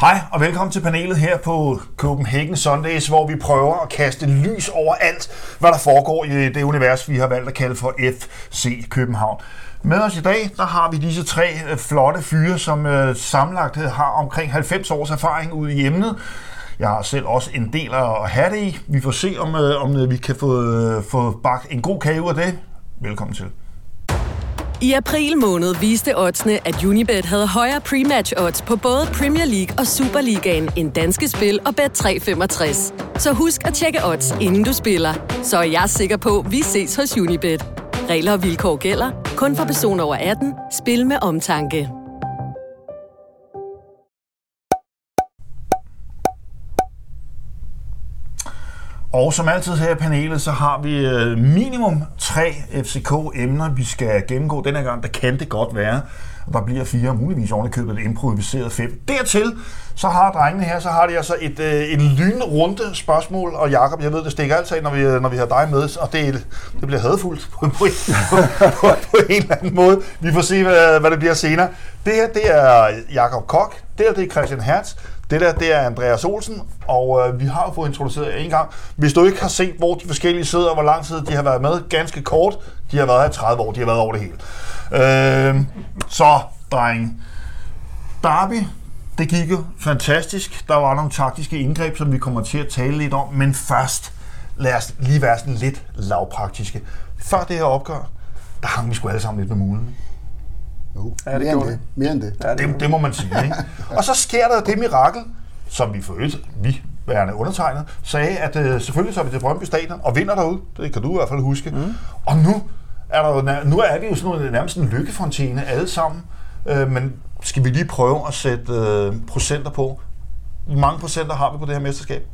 Hej og velkommen til panelet her på Copenhagen Sundays, hvor vi prøver at kaste lys over alt, hvad der foregår i det univers, vi har valgt at kalde for FC København. Med os i dag, der har vi disse tre øh, flotte fyre, som øh, øh har omkring 90 års erfaring ude i emnet. Jeg har selv også en del at have det i. Vi får se, om, øh, om øh, vi kan få, få bagt en god kage ud af det. Velkommen til. I april måned viste oddsene, at Unibet havde højere pre-match odds på både Premier League og Superligaen end danske spil og Bet365. Så husk at tjekke odds, inden du spiller. Så er jeg sikker på, at vi ses hos Unibet. Regler og vilkår gælder. Kun for personer over 18. Spil med omtanke. Og som altid her i panelet, så har vi øh, minimum tre FCK-emner, vi skal gennemgå. Denne gang, der kan det godt være, at der bliver fire, muligvis ovenikøbet et improviseret fem. Dertil, så har drengene her, så har de altså et, øh, en lynrunde spørgsmål, og Jakob, jeg ved, det stikker altid, når vi, øh, når vi har dig med, og det, det bliver hadfuldt på, på, på, på, på en eller anden måde. Vi får se, hvad, hvad det bliver senere. Det her, det er Jakob Kok, det her, det er Christian Hertz, det der, det er Andreas Olsen, og øh, vi har jo fået introduceret en gang. Hvis du ikke har set, hvor de forskellige sidder, og hvor lang tid de har været med, ganske kort, de har været her i 30 år, de har været over det hele. Øh, så, dreng. Derby, det gik jo fantastisk. Der var nogle taktiske indgreb, som vi kommer til at tale lidt om, men først, lad os lige være sådan lidt lavpraktiske. Før det her opgør, der hang vi sgu alle sammen lidt med mulen. Jo, ja, det mere, end det. mere end det. Ja, det, det, det må man sige. Ikke? og så sker der det mirakel, som vi for vi værende undertegnet, sagde, at øh, selvfølgelig så er vi til Brøndby Stadion og vinder derude. Det kan du i hvert fald huske. Mm. Og nu er, der, nu er det jo sådan noget, nærmest en lykkefontæne alle sammen. Øh, men skal vi lige prøve at sætte øh, procenter på? Hvor mange procenter har vi på det her mesterskab?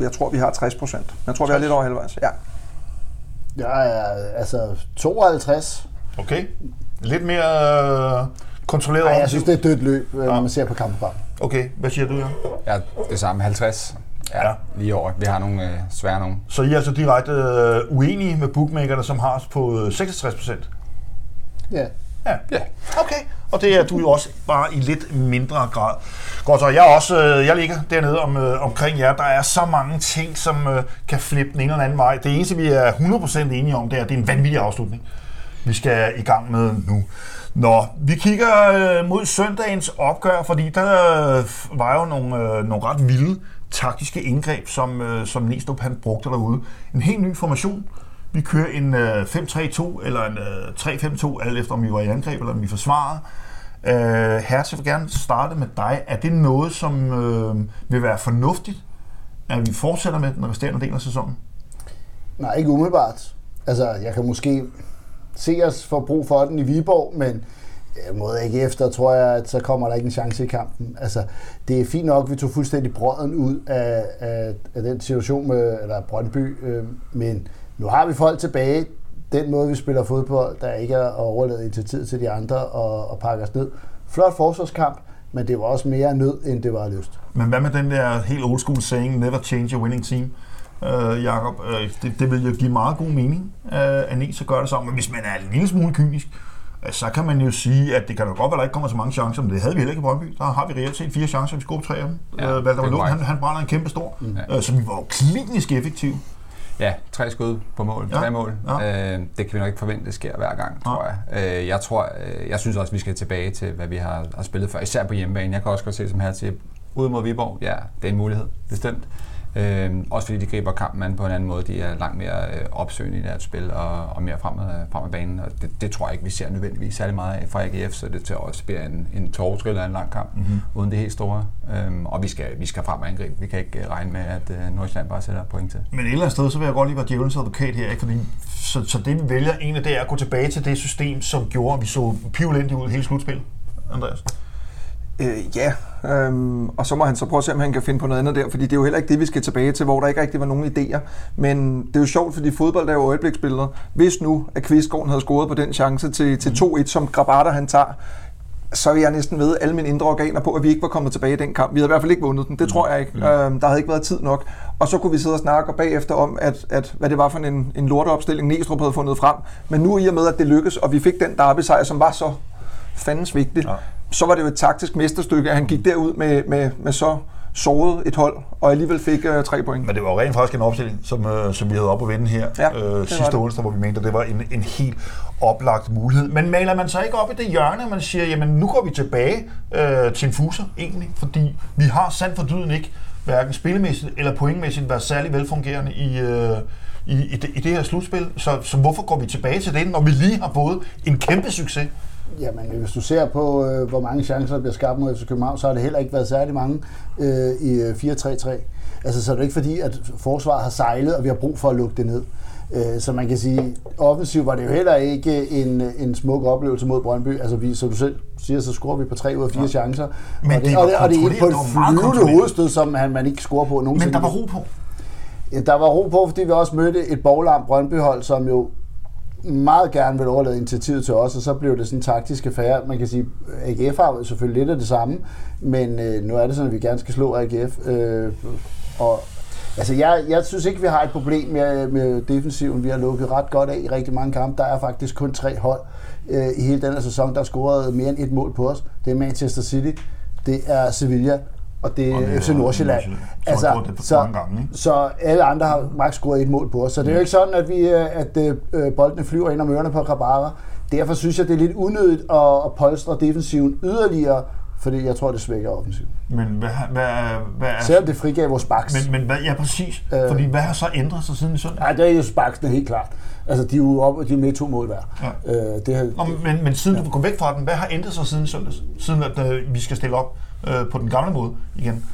Jeg tror, vi har 60 procent. Jeg tror, 60. vi er lidt over halvvejs. Ja. Jeg er altså 52. Okay. Lidt mere øh, kontrolleret Nej, jeg synes, det er et dødt løb, øh, ja. når man ser på kampen. Okay, hvad siger du, Ja, Ja, det samme. 50. Ja, ja. lige over. Vi har nogle øh, svære nogle. Så I er altså direkte øh, uenige med bookmakerne, som har på 66 øh, procent? Ja. Ja. ja. Okay. Og det er du jo også bare i lidt mindre grad. Godt så, jeg, også, øh, jeg ligger dernede om, øh, omkring jer. Der er så mange ting, som øh, kan flippe den ene eller anden vej. Det eneste, vi er 100% enige om, det er, at det er en vanvittig afslutning vi skal i gang med nu. Nå, vi kigger øh, mod søndagens opgør, fordi der øh, var jo nogle, øh, nogle ret vilde taktiske indgreb, som, øh, som Næstrup han brugte derude. En helt ny formation. Vi kører en øh, 5-3-2 eller en øh, 3-5-2, alt efter om vi var i angreb eller om vi forsvarede. Øh, Hertz, jeg vil gerne starte med dig. Er det noget, som øh, vil være fornuftigt, at vi fortsætter med den resterende del af sæsonen? Nej, ikke umiddelbart. Altså, jeg kan måske se os få brug for den i Viborg, men mod ikke efter, tror jeg, at så kommer der ikke en chance i kampen. Altså, det er fint nok, at vi tog fuldstændig brøden ud af, af, af den situation med eller Brøndby, øh, men nu har vi folk tilbage. Den måde, vi spiller fodbold, der ikke er at overlade initiativ til de andre og, og pakke os ned. Flot forsvarskamp, men det var også mere nød, end det var lyst. Men hvad med den der helt old school saying, never change a winning team? Øh, Jacob. Øh, det, det vil jo give meget god mening, øh, at Nice gør det sammen. Men hvis man er en lille smule kynisk, øh, så kan man jo sige, at det kan jo godt være, at der ikke kommer så mange chancer, men det havde vi heller ikke i Brøndby. Der har vi reelt set fire chancer, vi scorede tre af dem. Ja, øh, Valder Lund, han, han brænder en kæmpe stor, mm. øh, så vi var jo klinisk effektive. Ja, tre skud på mål, ja. tre mål. Ja. Øh, det kan vi nok ikke forvente, det sker hver gang, tror ja. jeg. Øh, jeg tror, øh, jeg synes også, vi skal tilbage til, hvad vi har, har spillet før, især på hjemmebane. Jeg kan også godt se som her til, ude mod Viborg, ja, det er en mulighed, bestemt. Øh, også fordi de griber kampen an på en anden måde. De er langt mere øh, opsøgende i deres spil og, og mere frem ad, frem ad banen. Og det, det, tror jeg ikke, vi ser nødvendigvis særlig meget fra AGF, så det til også bliver en, en tårtriller af en lang kamp, mm-hmm. uden det helt store. Øhm, og vi skal, vi skal frem og angribe. Vi kan ikke øh, regne med, at øh, Nordsjælland bare sætter point til. Men et eller andet sted, så vil jeg godt lige være djævelens advokat her, ikke? fordi så, så det vi vælger egentlig, det er at gå tilbage til det system, som gjorde, at vi så pivolendigt ud hele slutspillet. Andreas? Øh, ja, øhm, og så må han så prøve at se, om han kan finde på noget andet der, fordi det er jo heller ikke det, vi skal tilbage til, hvor der ikke rigtig var nogen idéer. Men det er jo sjovt, fordi fodbold er jo øjebliksbilleder. Hvis nu, at Kvistgården havde scoret på den chance til, til 2-1, som Grabata han tager, så er jeg næsten ved alle mine indre organer på, at vi ikke var kommet tilbage i den kamp. Vi havde i hvert fald ikke vundet den, det tror jeg ikke. Mm. Øhm, der havde ikke været tid nok. Og så kunne vi sidde og snakke bagefter om, at, at hvad det var for en, en lorteopstilling, Næstrup havde fundet frem. Men nu i og med, at det lykkedes, og vi fik den derby-sejr, som var så fandens vigtigt, ja så var det jo et taktisk mesterstykke, at han gik derud med, med, med så såret et hold, og alligevel fik uh, tre point. Men det var jo rent faktisk en opstilling, som, uh, som vi havde op at vinde her ja, øh, sidste onsdag, hvor vi mente, at det var en, en helt oplagt mulighed. Men maler man så ikke op i det hjørne, man siger, jamen nu går vi tilbage øh, til en fuser egentlig, fordi vi har sandt for dyden ikke hverken spillemæssigt eller pointmæssigt været særlig velfungerende i, øh, i, i, det, i det her slutspil. Så, så hvorfor går vi tilbage til det, når vi lige har fået en kæmpe succes? Jamen, hvis du ser på, øh, hvor mange chancer der bliver skabt mod FC København, så har det heller ikke været særlig mange øh, i 4-3-3. Øh, altså, så er det ikke fordi, at forsvaret har sejlet, og vi har brug for at lukke det ned. Øh, så man kan sige, offensivt var det jo heller ikke en, en smuk oplevelse mod Brøndby. Altså, vi, som du selv siger, så scorer vi på 3 ud af 4 ja. chancer. Men og det, det og det, og det er på et flyvende hovedstød, som man, man ikke scorer på nogensinde. Men der var ro på. Ja, der var ro på, fordi vi også mødte et boglam Brøndby-hold, som jo meget gerne vil overlade initiativet til os, og så blev det sådan en taktisk affære. Man kan sige, at AGF har selvfølgelig lidt af det samme, men øh, nu er det sådan, at vi gerne skal slå AGF. Øh, og, altså, jeg, jeg synes ikke, vi har et problem med, med defensiven. Vi har lukket ret godt af i rigtig mange kampe. Der er faktisk kun tre hold øh, i hele denne sæson, der har scoret mere end et mål på os. Det er Manchester City, det er Sevilla, og det er FC Nordsjælland. Altså, så, gange, ikke? så alle andre har maks scoret et mål på os. Så det er jo ikke sådan, at, vi, øh, at øh, boldene flyver ind om ørerne på Grabara. Derfor synes jeg, det er lidt unødigt at, at polstre defensiven yderligere, fordi jeg tror, det svækker offensiven. Men hvad, hvad, hvad er... Selvom det frigav vores baks. Men, men hvad, ja, præcis. Øh, fordi hvad har så ændret sig siden i søndag? Nej, det er jo baksene helt klart. Altså, de er jo op, de er med to mål hver. Ja. Øh, det har, Nå, men, men siden ja. du går væk fra den, hvad har ændret sig siden søndag? Siden at øh, vi skal stille op øh, på den gamle måde igen?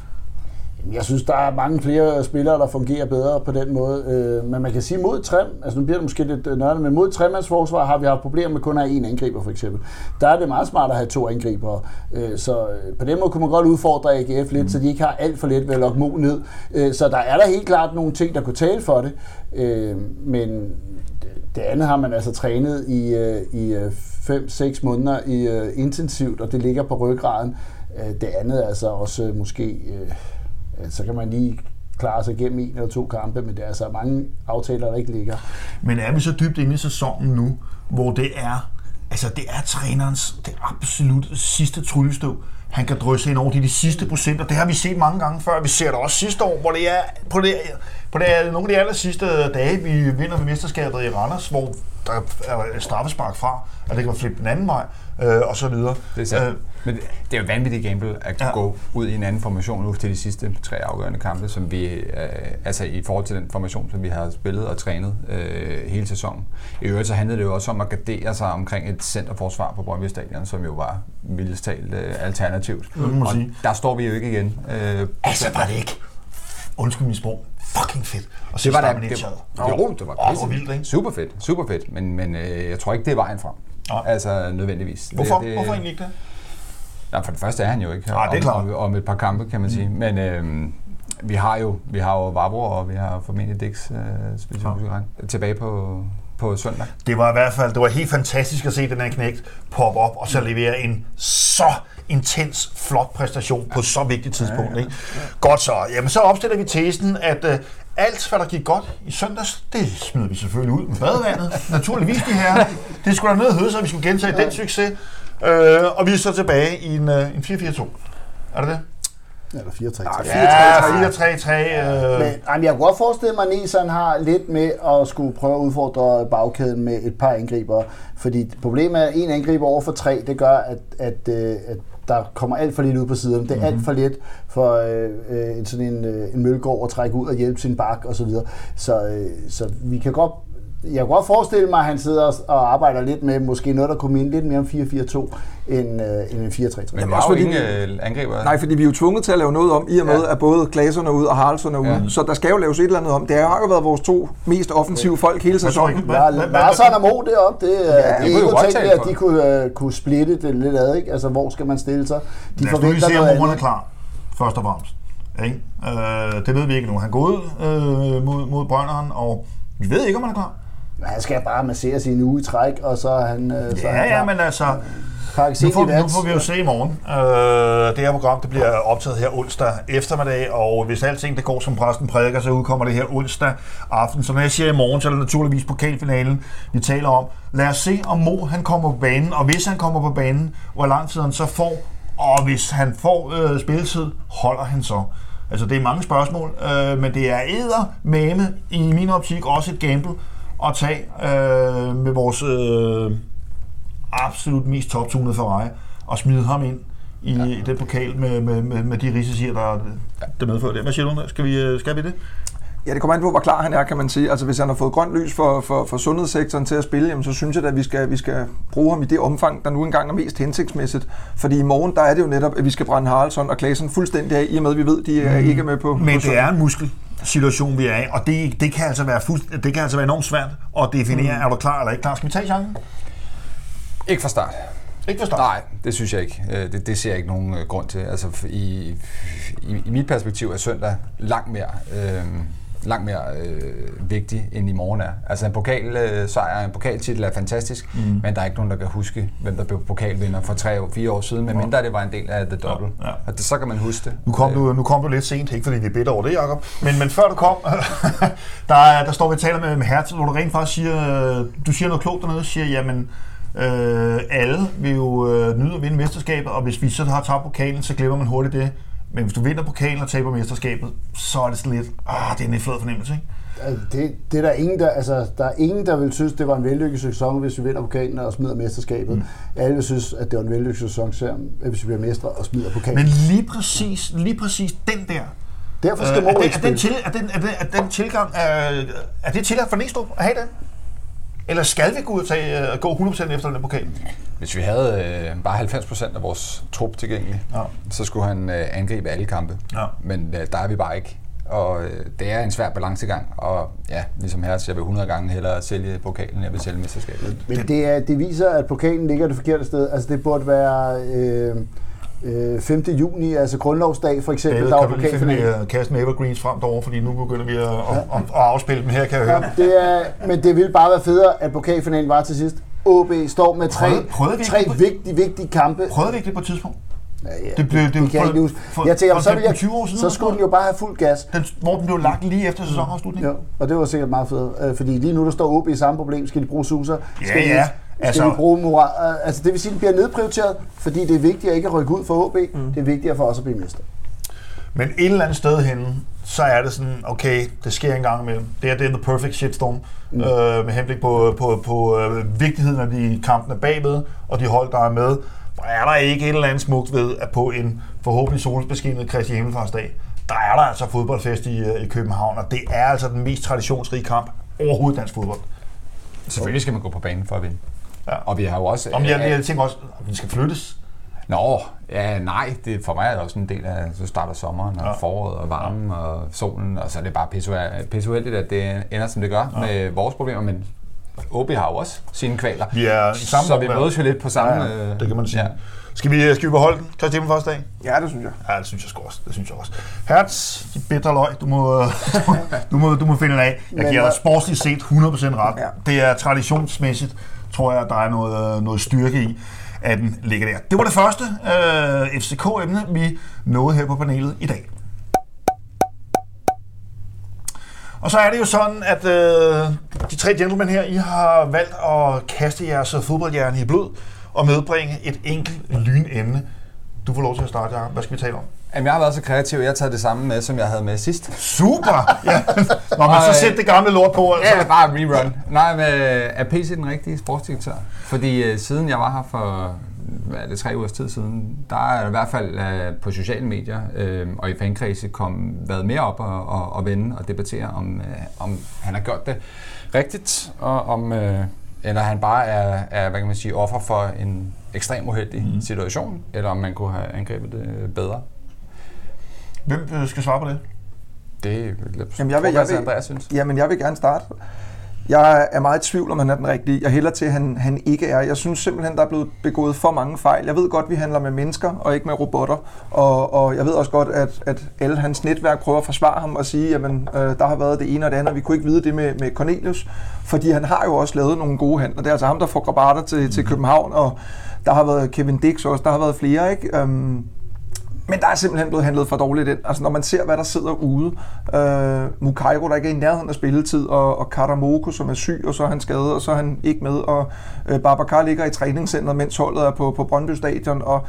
Jeg synes, der er mange flere spillere, der fungerer bedre på den måde. Øh, men man kan sige mod tre, altså nu bliver det måske lidt øh, nørdet, men mod tremandsforsvar har vi haft problemer med kun at have en angriber for eksempel. Der er det meget smart at have to angribere. Øh, så på den måde kunne man godt udfordre AGF lidt, mm. så de ikke har alt for let ved at lokke Mo ned. Så der er der helt klart nogle ting, der kunne tale for det. Men det andet har man altså trænet i, i 5-6 måneder i, intensivt, og det ligger på ryggraden. Øh, det andet er altså også øh, måske øh, så kan man lige klare sig igennem en eller to kampe, men der er altså mange aftaler, der ikke ligger. Men er vi så dybt inde i sæsonen nu, hvor det er, altså det er trænerens det absolut sidste tryllestøv, han kan drysse ind over de, de sidste procenter. Det har vi set mange gange før. Vi ser det også sidste år, hvor det er på, det, på det, nogle af de aller sidste dage, vi vinder med mesterskabet i Randers, hvor der er straffespark fra, og det kan være flippet den anden vej, øh, og så videre. Det er, øh, men det er jo vanvittigt gamble at ja. gå ud i en anden formation nu til de sidste tre afgørende kampe, som vi, øh, altså i forhold til den formation, som vi har spillet og trænet øh, hele sæsonen. I øvrigt så handlede det jo også om at gardere sig omkring et centerforsvar på Brøndby Stadion, som jo var mildest talt øh, alternativt. Mm, og sige. der står vi jo ikke igen. Øh, altså var det ikke, undskyld min sprog, fucking fedt. Og det var da, det, var, jo, det var, oh, det var vildt, ikke? Super fedt, super fedt, men, men øh, jeg tror ikke, det er vejen frem. Ja. Altså nødvendigvis. Hvorfor? Det, det, Hvorfor egentlig ikke det? Ja, for det første er han jo ikke. Nej, det er klart. Om, om et par kampe, kan man sige. Mm. Men øh, vi har jo vi har jo Vabro, og vi har formentlig Dix øh, ja. tilbage på, på søndag. Det var i hvert fald det var helt fantastisk at se den her knægt poppe op og så levere en så intens, flot præstation på så vigtigt tidspunkt. Ikke? Godt så. Jamen, så opstiller vi tesen, at uh, alt, hvad der gik godt i søndags, det smider vi selvfølgelig ud med badevandet. Naturligvis de her. Det skulle der ned så vi skulle gentage den succes. Øh, og vi er så tilbage i en, uh, en 4-4-2. Er det det? Eller 4-3-3. Ja, 4-3-3. Øh. Men jamen, jeg kunne godt forestille mig, at Nisan har lidt med at skulle prøve at udfordre bagkæden med et par angriber. Fordi problemet er, at en angriber over for tre, det gør, at, at, øh, at der kommer alt for lidt ud på siderne. Det er mm-hmm. alt for let for øh, øh, sådan en, øh, en mølgård at trække ud og hjælpe sin bak osv. Så, videre. så, øh, så vi kan godt jeg kan godt forestille mig, at han sidder og arbejder lidt med måske noget, der kunne minde lidt mere om 4-4-2 end, øh, end en 4-3-3. Men også fordi, ingen øh, angriber. Nej, fordi vi er jo tvunget til at lave noget om, i og med, ja. at både Glaserne er ude og Haraldsson er ude. Ja. Så der skal jo laves et eller andet om. Det har jo været vores to mest offensive folk hele sæsonen. Larsen og Mo deroppe, det, ja, det er ikke tænkt, at de kunne, uh, kunne splitte det lidt ad. Ikke? Altså, hvor skal man stille sig? De Lad os nu lige se, om er klar, først og fremmest. Ikke? Øh, det ved vi ikke nu. Han går ud øh, mod, mod Brønderen, og vi ved ikke, om han er klar. Han skal bare massere sin uge i træk, og så er han, øh, ja, så er han Ja, men altså, Nu får, nu får vi jo se i morgen. Uh, det her program det bliver optaget her onsdag eftermiddag, og hvis alting det går som præsten prædiker, så udkommer det her onsdag aften. Så når jeg siger i morgen, så er det naturligvis pokalfinalen, vi taler om. Lad os se, om Mo han kommer på banen, og hvis han kommer på banen, hvor lang tid han så får, og hvis han får uh, spilletid, holder han så. Altså, det er mange spørgsmål, uh, men det er æder mame i min optik også et gamble at tage uh, med vores uh, absolut mest toptunede Ferrari og smide ham ind i, ja. den pokal med, med, med, med de risici, der, der medfører det. Hvad siger du? Skal vi, skal vi det? Ja, det kommer an på, hvor klar han er, kan man sige. Altså, hvis han har fået grønt lys for, for, for sundhedssektoren til at spille, jamen, så synes jeg at vi skal, vi skal bruge ham i det omfang, der nu engang er mest hensigtsmæssigt. Fordi i morgen, der er det jo netop, at vi skal brænde Haraldsson og Klaasen fuldstændig af, i og med, at vi ved, at de er mm. ikke med på. Men det er en muskel situation, vi er i, og det, det, kan altså være fuld, det kan altså være enormt svært at definere, mm. er du klar eller ikke klar. Skal vi tage chancen? Ikke fra start. Ikke fra start? Nej, det synes jeg ikke. Øh, det, det ser jeg ikke nogen øh, grund til. Altså, i, i, i mit perspektiv er søndag langt mere... Øh, langt mere øh, vigtig, end i morgen er. Altså en pokalsejr, øh, en pokaltitel er fantastisk, mm. men der er ikke nogen, der kan huske, hvem der blev pokalvinder for tre fire år siden, medmindre ja. det var en del af The Double. Ja, ja. Og det, så kan man huske det. Nu kom, du, nu kom du lidt sent, ikke fordi vi er bedre over det, Jacob, men, men før du kom, der, der står vi og taler med, med Hertz, hvor du rent faktisk siger, du siger noget klogt dernede, siger, jamen, Øh, alle vil jo øh, nyde at vinde mesterskabet, og hvis vi så har tabt pokalen, så glemmer man hurtigt det. Men hvis du vinder pokalen og taber mesterskabet, så er det sådan lidt, ah, det er en lidt flad fornemmelse, ikke? Det, det er der ingen, der, altså, der er ingen, der vil synes, det var en vellykket sæson, hvis vi vinder pokalen og smider mesterskabet. Mm. Alle vil synes, at det var en vellykket sæson, hvis vi bliver mestre og smider pokalen. Men lige præcis, lige præcis den der, Derfor skal øh, er, den, er, den til, er, den, er, den, er den tilgang, er, er det tilgang for Næstrup at have den? Eller skal vi gå ud og tage, uh, gå 100% efter den pokal? Hvis vi havde øh, bare 90% af vores trup tilgængelig, ja. så skulle han øh, angribe alle kampe. Ja. Men øh, der er vi bare ikke. Og øh, det er en svær balancegang, og ja, ligesom her, så jeg vil 100 gange hellere sælge pokalen, end jeg vil sælge mesterskabet. Men det, er, det viser, at pokalen ligger det forkerte sted. Altså det burde være... Øh øh, 5. juni, altså grundlovsdag for eksempel, David, der var pokalfinalen. Kan du lige kaste med Evergreens frem derovre, fordi nu begynder vi at, ja. at, at, at afspille dem her, kan jeg høre. Ja, det er, men det ville bare være federe, at pokalfinalen var til sidst. OB står med tre, prøvede, prøvede tre vigtige, vigtige kampe. Prøvede vi ikke det på et tidspunkt? Ja, ja, det, blev, det, det, kan jeg ikke huske. Jeg tænker, så, jeg, 20 år siden, så skulle den jo bare have fuld gas. Den, hvor den blev lagt lige efter sæsonafslutningen. Ja, og det var sikkert meget fedt. Øh, fordi lige nu der står OB i samme problem. Skal de bruge Susa? Skal ja, ja. Skal altså, vi bruge moral? Øh, altså, det vil sige, at det bliver nedprioriteret, fordi det er vigtigt at ikke at rykke ud for OB. Mm. Det er vigtigere for os at blive mester. Men et eller andet sted henne, så er det sådan, okay, det sker en gang imellem. Det er, det er the perfect shitstorm, mm. øh, med henblik på, på, på øh, vigtigheden af de kampene bagved, og de hold, der er med. Er der ikke et eller andet smukt ved, at på en forhåbentlig solbeskinnet Kristi Himmelfartsdag, der er der altså fodboldfest i, øh, i København, og det er altså den mest traditionsrige kamp overhovedet dansk fodbold. Selvfølgelig skal man gå på banen for at vinde. Ja. Og vi har jo også... Om jeg, jeg tænker også, at vi skal flyttes. Nå, ja, nej, det, for mig er det også en del af, så starter sommeren og ja. foråret og varmen ja. og solen, og så er det bare pisseuheldigt, at det ender, som det gør ja. med vores problemer, men OB har jo også sine kvaler. Vi er i samme så vi mødes jo lidt på samme... Ja, ja, det kan man sige. Ja. Skal vi, skal vi beholde den, Christian, første dag? Ja, det synes jeg. Ja, det synes jeg også. Det synes jeg også. Hertz, de bedre løg, du må, du må, du må finde den af. Jeg giver dig sportsligt set 100% ret. Ja. Det er traditionsmæssigt tror jeg, der er noget, noget styrke i, at den ligger der. Det var det første øh, FCK-emne, vi nåede her på panelet i dag. Og så er det jo sådan, at øh, de tre gentlemen her, I har valgt at kaste jeres fodboldhjerne i blod og medbringe et enkelt lynemne. Du får lov til at starte, Jacob. Hvad skal vi tale om? Jamen, jeg har været så kreativ, jeg har taget det samme med, som jeg havde med sidst. Super! Ja. Nå, men så sæt det gamle lort på. Altså. Ja, bare rerun. Nej, men er PC den rigtige sportsdirektør? Fordi uh, siden jeg var her for hvad er det, tre ugers tid siden, der er i hvert fald uh, på sociale medier uh, og i fankredse kom, været mere op og, og, og vende og debattere, om, uh, om han har gjort det rigtigt, og om, uh, eller han bare er, er hvad kan man sige, offer for en ekstrem uheldig mm. situation, eller om man kunne have angrebet det bedre. Hvem skal svare på det? Det er jamen, jeg vil, jeg vil, Andreas synes. Jamen, jeg vil gerne starte. Jeg er meget i tvivl, om han er den rigtige. Jeg hælder til, at han, han ikke er. Jeg synes simpelthen, der er blevet begået for mange fejl. Jeg ved godt, at vi handler med mennesker og ikke med robotter. Og, og jeg ved også godt, at, at alle hans netværk prøver at forsvare ham og sige, at øh, der har været det ene og det andet. Vi kunne ikke vide det med, med Cornelius, fordi han har jo også lavet nogle gode handler. Det er altså ham, der får Grabater til, til København, og der har været Kevin Dix også, der har været flere, ikke? Um, men der er simpelthen blevet handlet for dårligt ind. Altså når man ser, hvad der sidder ude. Øh, Mukairo, der ikke er i nærheden af spilletid, og, og Karamoko, som er syg, og så er han skadet, og så er han ikke med. Og øh, Babacar ligger i træningscenteret, mens holdet er på, på Brøndby Stadion. Og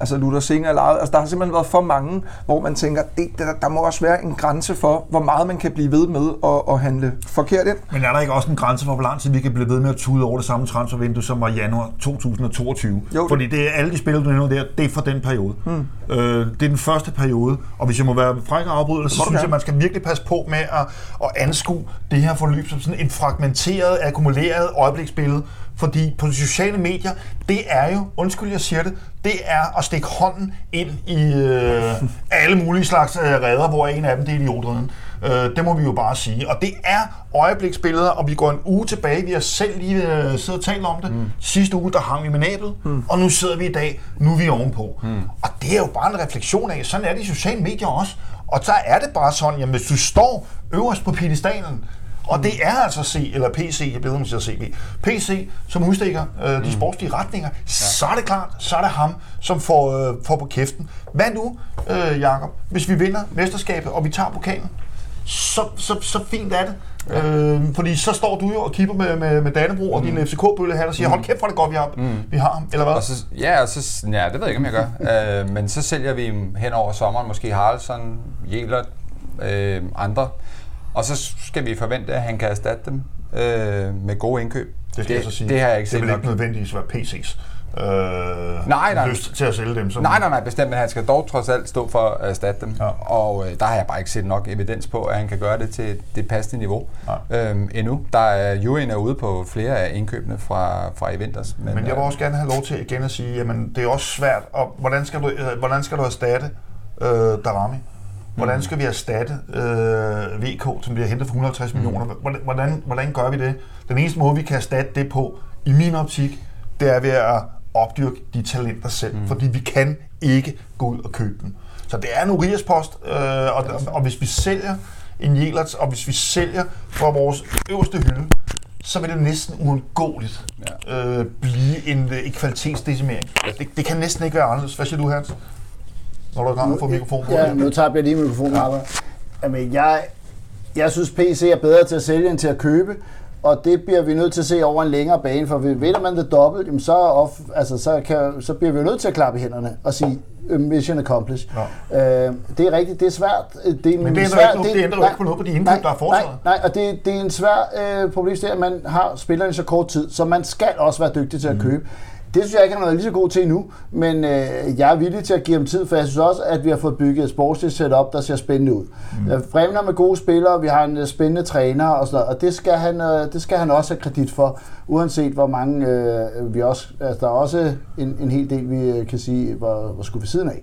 Altså Luther Singer eller altså, der har simpelthen været for mange, hvor man tænker, det, der, der må også være en grænse for, hvor meget man kan blive ved med at, at handle forkert ind. Men er der ikke også en grænse for, hvor lang tid vi kan blive ved med at tude over det samme transfervindue, som var januar 2022? Jo, Fordi det er alle de spillere, du nævner der, det er for den periode. Hmm. Øh, det er den første periode, og hvis jeg må være fræk og afbryde, så synes jeg, man skal virkelig passe på med at, at anskue det her forløb som sådan et fragmenteret, akkumuleret øjebliksbillede, fordi på de sociale medier, det er jo, undskyld jeg siger det, det er at stikke hånden ind i øh, alle mulige slags øh, redder, hvor en af dem det er idiotredden. Øh, det må vi jo bare sige. Og det er øjebliksbilleder, og vi går en uge tilbage. Vi har selv lige øh, siddet og talt om det. Mm. Sidste uge, der hang vi med næbet, mm. og nu sidder vi i dag, nu er vi ovenpå. Mm. Og det er jo bare en refleksion af, sådan er det i sociale medier også. Og så er det bare sådan, at hvis du står øverst på pedestalen, og det er altså C, eller PC, jeg beder mig til CB. PC, som udstikker øh, de mm. sportslige retninger, ja. så er det klart, så er det ham, som får, øh, får på kæften. Hvad nu, øh, Jakob, hvis vi vinder mesterskabet, og vi tager pokalen? Så, så, så fint er det. Ja. Øh, fordi så står du jo og kigger med, med, med Dannebro og mm. din FCK-bølle her og siger, mm. hold kæft, hvor det godt, vi har, mm. vi har ham, eller hvad? Og så, ja, og så, ja, det ved jeg ikke, om jeg gør. øh, men så sælger vi hen over sommeren, måske Haraldsson, Jelert, øh, andre. Og så skal vi forvente, at han kan erstatte dem øh, med gode indkøb. Det skal det, jeg så sige. Det har jeg ikke Det vil ikke nødvendigvis være PC's øh, nej, nej. lyst til at sælge dem. Som nej, nej, nej, bestemt, men han skal dog trods alt stå for at erstatte dem. Ja. Og øh, der har jeg bare ikke set nok evidens på, at han kan gøre det til det passende niveau ja. øhm, endnu. Der er Jurien er ude på flere af indkøbene fra, fra Eventers. Men, men jeg vil øh, også gerne have lov til igen at sige, at det er også svært, og hvordan skal du, øh, hvordan skal du erstatte øh, Darami? Hvordan skal vi erstatte øh, VK, som bliver hentet for 150 mm. millioner? Hvordan, hvordan, hvordan gør vi det? Den eneste måde, vi kan erstatte det på, i min optik, det er ved at opdyrke de talenter selv, mm. fordi vi kan ikke gå ud og købe dem. Så det er en Urias-post, øh, og, og, og hvis vi sælger en Jelerts, og hvis vi sælger fra vores øverste hylde, så vil det næsten uundgåeligt ja. øh, blive en, en kvalitetsdecimering. Det, det kan næsten ikke være anderledes. Hvad siger du, Hans? Når du er gang med at få mikrofonen på. Ja, nu tager jeg lige mikrofonen, ja. Jamen, jeg, jeg synes, PC er bedre til at sælge end til at købe og det bliver vi nødt til at se over en længere bane, for vinder man det dobbelt, jamen så, off, altså, så, kan, så bliver vi nødt til at klappe i hænderne og sige, øh, mission accomplished. Ja. Øh, det er rigtigt, det er svært. Det, men, men det ændrer, svært, ikke, det, det ændrer nej, ikke på noget på de indkøb, nej, der er foretaget. Nej, nej, og det, det er en svær øh, problem, at man har spillerne så kort tid, så man skal også være dygtig til at mm. købe. Det synes jeg ikke, han er lige så god til endnu, men øh, jeg er villig til at give ham tid, for jeg synes også, at vi har fået bygget et sportsligt setup, der ser spændende ud. Mm. Øh, Fremner med gode spillere, vi har en uh, spændende træner og sådan noget, og det skal, han, uh, det skal han også have kredit for, uanset hvor mange uh, vi også, altså der er også en, en hel del, vi kan sige, hvor, hvor skulle vi siden af.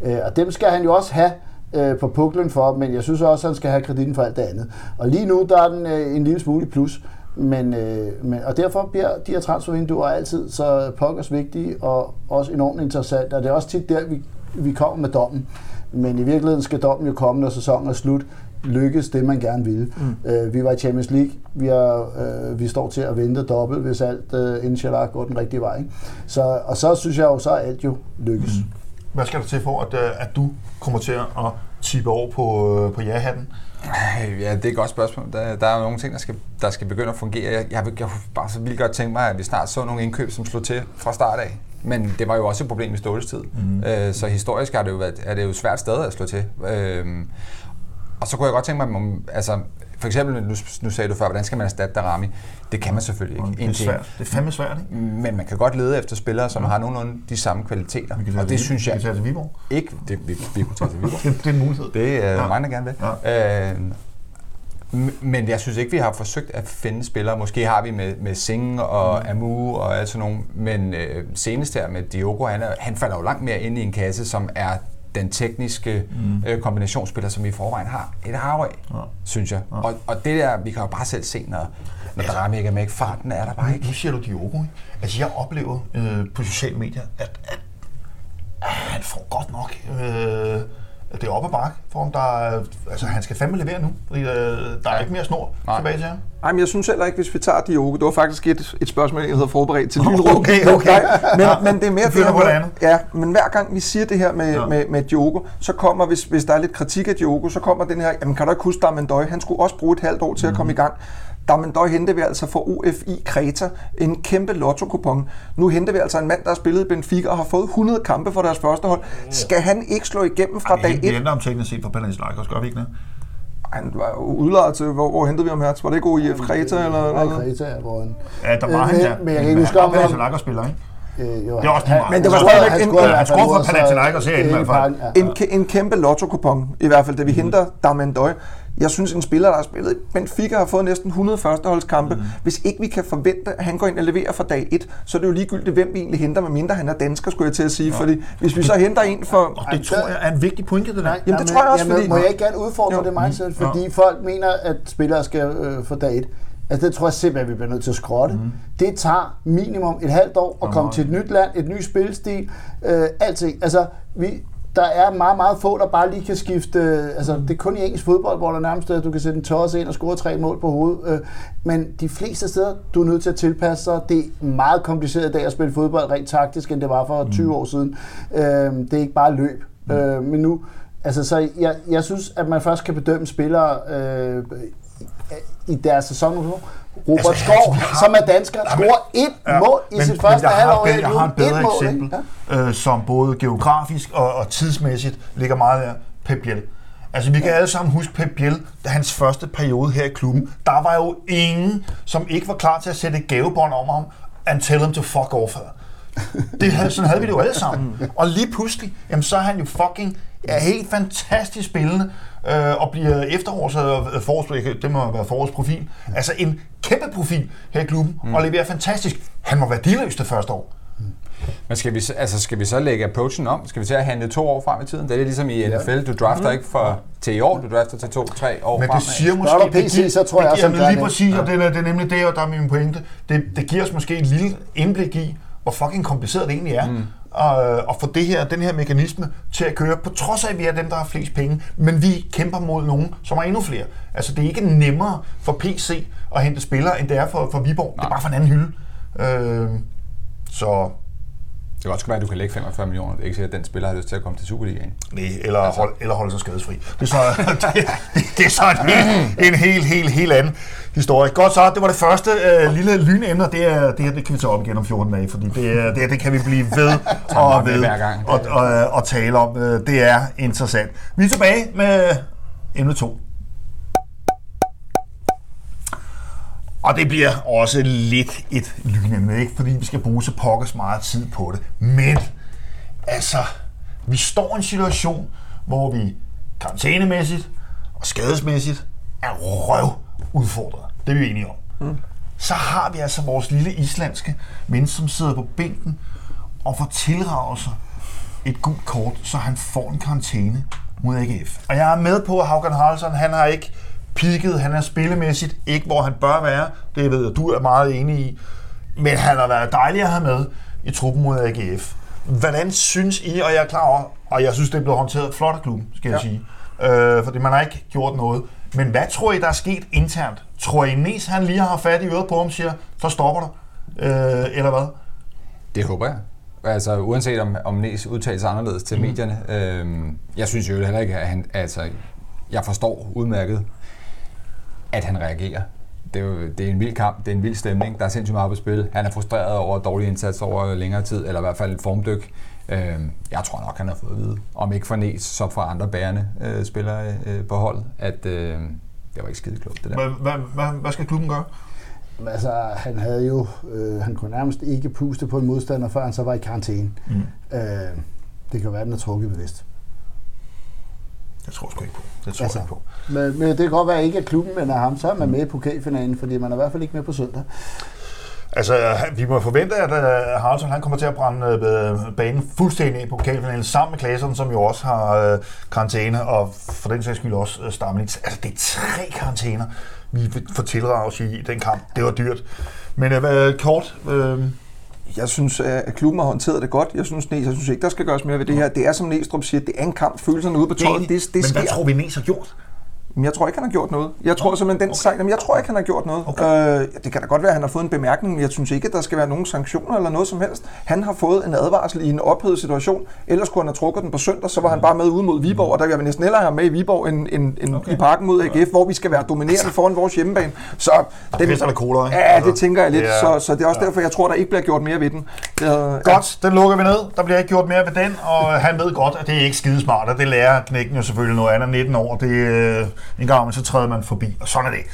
Uh, og dem skal han jo også have, øh, på puklen for, men jeg synes også, at han skal have kreditten for alt det andet. Og lige nu, der er den øh, en lille smule plus. Men, øh, men, og derfor bliver de her transfervinduer altid så pokkers vigtige og også enormt interessante. Og det er også tit der, vi, vi kommer med dommen. Men i virkeligheden skal dommen jo komme, når sæsonen er slut. Lykkes det, man gerne vil. Mm. Øh, vi var i Champions League. Vi, er, øh, vi står til at vente dobbelt, hvis alt øh, inshallah går den rigtige vej. Ikke? Så, og så synes jeg jo, så er alt jo lykkes. Mm. Hvad skal der til for, at, øh, at du kommer til at tippe over på, øh, på ja-hatten? Ja, det er et godt spørgsmål. Der, der er nogle ting, der skal, der skal begynde at fungere. Jeg, jeg, jeg bare så vildt godt tænke mig, at vi snart så nogle indkøb, som slog til fra start af. Men det var jo også et problem i Ståles tid. Mm. Øh, så historisk er det, jo, er det jo svært sted at slå til. Øh, og så kunne jeg godt tænke mig, om, altså, for eksempel, nu, nu sagde du før, hvordan skal man erstatte Darami? Det kan man selvfølgelig ikke. Det er svært. Det er fandme svært, ikke? Men man kan godt lede efter spillere, som ja. har nogenlunde de samme kvaliteter. Vi og det synes jeg... Vi kan tage til Viborg. Ikke, det, vi, vi kunne tage til Viborg. det, det, er en mulighed. Det er ja. mange, der gerne vil. Ja. Øh, men jeg synes ikke, vi har forsøgt at finde spillere. Måske har vi med, med Singh og mm. Amu og alt sådan nogle. Men øh, senest her med Diogo, han, er, han falder jo langt mere ind i en kasse, som er den tekniske mm. øh, kombinationsspiller, som vi i forvejen har et hav af, ja. synes jeg. Ja. Og, og det der, vi kan jo bare selv se, når, når altså, Drame ikke er med, farten er der bare ikke. Nu siger du Diogo, ikke? Altså jeg oplever øh, på sociale medier, at, at, at han får godt nok... Øh, det er op ad bakke for ham. Der er, altså, han skal fandme levere nu, fordi øh, der er ikke mere snor Nej. tilbage til ham. Nej, men jeg synes heller ikke, hvis vi tager Diogo, det var faktisk et, et spørgsmål, jeg havde forberedt til Lynrup. Okay, okay. men, ja. men det er mere det, her, andet. Ja, men hver gang vi siger det her med, ja. med, med Diogo, så kommer, hvis, hvis der er lidt kritik af Diogo, så kommer den her, jamen kan du ikke huske Damendøj, han skulle også bruge et halvt år til mm. at komme i gang. Damendøj henter vi altså for UFI Kreta en kæmpe lotto-kupon. Nu henter vi altså en mand, der har spillet i Benfica og har fået 100 kampe for deres første hold. Skal han ikke slå igennem fra Ej, dag 1? Vi ændrer om teknisk set for Panathinaikos, gør vi ikke det? Han var udlejet til, hvor, hvor hentede vi ham her? Var det ikke OIF Kreta? Eller, eller? Ja, Kreta, hvor han... Ja, der var øh, han, ja. Men jeg kan ikke huske om... Han var spiller, ikke? Øh, jo, det er også han, men det var stadigvæk en, han scorede for Panathinaikos herinde i hvert fald. En, en kæmpe lotto-kupon, i hvert fald, da vi mm. henter Damendøj. Jeg synes, en spiller, der har spillet Benfica, har fået næsten 100 førsteholdskampe. Mm. Hvis ikke vi kan forvente, at han går ind og leverer fra dag 1, så er det jo ligegyldigt, hvem vi egentlig henter, medmindre han er dansker, skulle jeg til at sige. Ja. Fordi hvis vi så henter en for... Og det tror jeg er en vigtig pointe, det der. Jamen, det tror jeg også, jamen, fordi... Må jeg ikke gerne udfordre jo. det mindset? Fordi ja. folk mener, at spillere skal øh, for dag 1. Altså det tror jeg simpelthen, vi bliver nødt til at skrotte. Mm. Det tager minimum et halvt år at komme til et nyt land, et ny spilstil, øh, alting. Altså, vi, der er meget, meget få, der bare lige kan skifte... Øh, altså, det er kun i engelsk fodbold, hvor der nærmest at du kan sætte en tosse ind og score tre mål på hovedet. Øh, men de fleste steder, du er nødt til at tilpasse sig. Det er meget kompliceret i dag at spille fodbold rent taktisk, end det var for 20 mm. år siden. Øh, det er ikke bare løb. Mm. Men nu... Altså, så jeg, jeg synes, at man først kan bedømme spillere øh, i deres sæson. Robert altså, Skov, som er dansker, scorer et ja, mål i men, sit første halvår. Jeg har et bedre mål, eksempel, ja. øh, som både geografisk og, og tidsmæssigt ligger meget der. Pep Biel. Altså, vi kan ja. alle sammen huske Pep Biel, da hans første periode her i klubben. Der var jo ingen, som ikke var klar til at sætte et gavebånd om ham and tell him to fuck off. Det, sådan havde vi det jo alle sammen. Og lige pludselig, jamen, så er han jo fucking er helt fantastisk spillende øh, og bliver efterårs øh, forårs, det må være forårsprofil. Altså en kæmpe profil her i klubben, mm. og leverer fantastisk. Han må være diløs det første år. Men skal vi, altså skal vi så lægge approachen om? Skal vi til at handle to år frem i tiden? Det er ligesom i NFL. Du drafter mm. ikke for til i år, du drafter til to-tre år Men det siger måske... Når PC, det, så tror jeg, det giver, lige præcis, ja. og det er, det er nemlig det, og der er min pointe. Det, det giver os måske et lille indblik i, hvor fucking kompliceret det egentlig er. Mm og, og få det her, den her mekanisme til at køre, på trods af, at vi er dem, der har flest penge, men vi kæmper mod nogen, som har endnu flere. Altså, det er ikke nemmere for PC at hente spillere, end det er for, for Viborg. Nej. Det er bare for en anden hylde. Øh, så det kan også være, at du kan lægge 45 millioner. Det er ikke sikkert, at den spiller har lyst til at komme til Superligaen. Nej, eller, altså. hold, eller holde sig skadesfri. Det er så, det, det er så en, helt, en helt, helt, helt anden historie. Godt så, det var det første uh, lille lynemne, det, er, det her det kan vi tage op igen om 14 dage, fordi det, det, det kan vi blive ved og ved og, og, og, og tale om. Det er interessant. Vi er tilbage med emne 2. Og det bliver også lidt et lynende, ikke? fordi vi skal bruge så pokkers meget tid på det. Men altså, vi står i en situation, hvor vi karantænemæssigt og skadesmæssigt er røv udfordret. Det er vi enige om. Mm. Så har vi altså vores lille islandske ven, som sidder på bænken og får tilraget sig et gult kort, så han får en karantæne mod AGF. Og jeg er med på, at Haugen Haraldsson, han har ikke peaked, han er spillemæssigt ikke, hvor han bør være. Det ved jeg, du er meget enig i. Men han har været dejlig at have med i truppen mod AGF. Hvordan synes I, og jeg er klar over, og jeg synes, det er blevet håndteret flot af klubben, skal ja. jeg sige. Øh, fordi man har ikke gjort noget. Men hvad tror I, der er sket internt? Tror I, Nes han lige har fat i øret på ham og siger, så stopper der? Øh, eller hvad? Det håber jeg. Altså uanset om, om Nes udtaler sig anderledes til mm. medierne. Øh, jeg synes jo heller ikke, at han... Altså, jeg forstår udmærket at han reagerer. Det er, jo, det er en vild kamp, det er en vild stemning, der er sindssygt meget på spil. Han er frustreret over dårlig indsats over længere tid, eller i hvert fald et formdyk. Øh, jeg tror nok, han har fået at vide, om ikke fra Næs, så fra andre bærende øh, spillere øh, på holdet, at øh, det var ikke skide klogt, det der. Hvad, hvad, hvad skal klubben gøre? Altså, han havde jo, øh, han kunne nærmest ikke puste på en modstander, før han så var i karantæne. Mm. Øh, det kan være, den er trukket bevidst. Jeg tror sgu ikke på. Det tror altså, jeg ikke på. Men, men det kan godt være, at ikke er klubben, men er ham, så er man med i pokalfinalen, fordi man er i hvert fald ikke med på søndag. Altså, vi må forvente, at uh, Haraldsson han kommer til at brænde uh, banen fuldstændig på pokalfinalen sammen med Klaseren, som jo også har uh, karantæne, og for den sags skyld også uh, Stamlitz. Altså, det er tre karantæner, vi får tilraget i den kamp. Det var dyrt. Men uh, kort... Uh, jeg synes, at klubben har håndteret det godt. Jeg synes, jeg synes ikke, der skal gøres mere ved det her. Det er, som Næstrup siger, det er en kamp. Følelserne ude på tøjet, det, det, det Men hvad tror vi, Næs har gjort? Men jeg tror ikke, han har gjort noget. Jeg tror simpelthen, den okay. sejr, jeg tror ikke, han har gjort noget. Okay. Øh, det kan da godt være, at han har fået en bemærkning, men jeg synes ikke, at der skal være nogen sanktioner eller noget som helst. Han har fået en advarsel i en ophedet situation. Ellers kunne han have trukket den på søndag, så var han bare med ud mod Viborg, og der vil jeg næsten hellere have med i Viborg end, end, end okay. i parken mod AGF, hvor vi skal være dominerende altså- foran vores hjemmebane. Så den, det er cola, ikke? Ja, det altså, tænker jeg lidt. Ja. Så, så det er også derfor, jeg tror, der ikke bliver gjort mere ved den. Det godt, den lukker vi ned. Der bliver ikke gjort mere ved den, og han ved godt, at det er ikke skidesmart, og det lærer knækken jo selvfølgelig noget andet 19 år. Det, øh, en gang så træder man forbi, og sådan er det.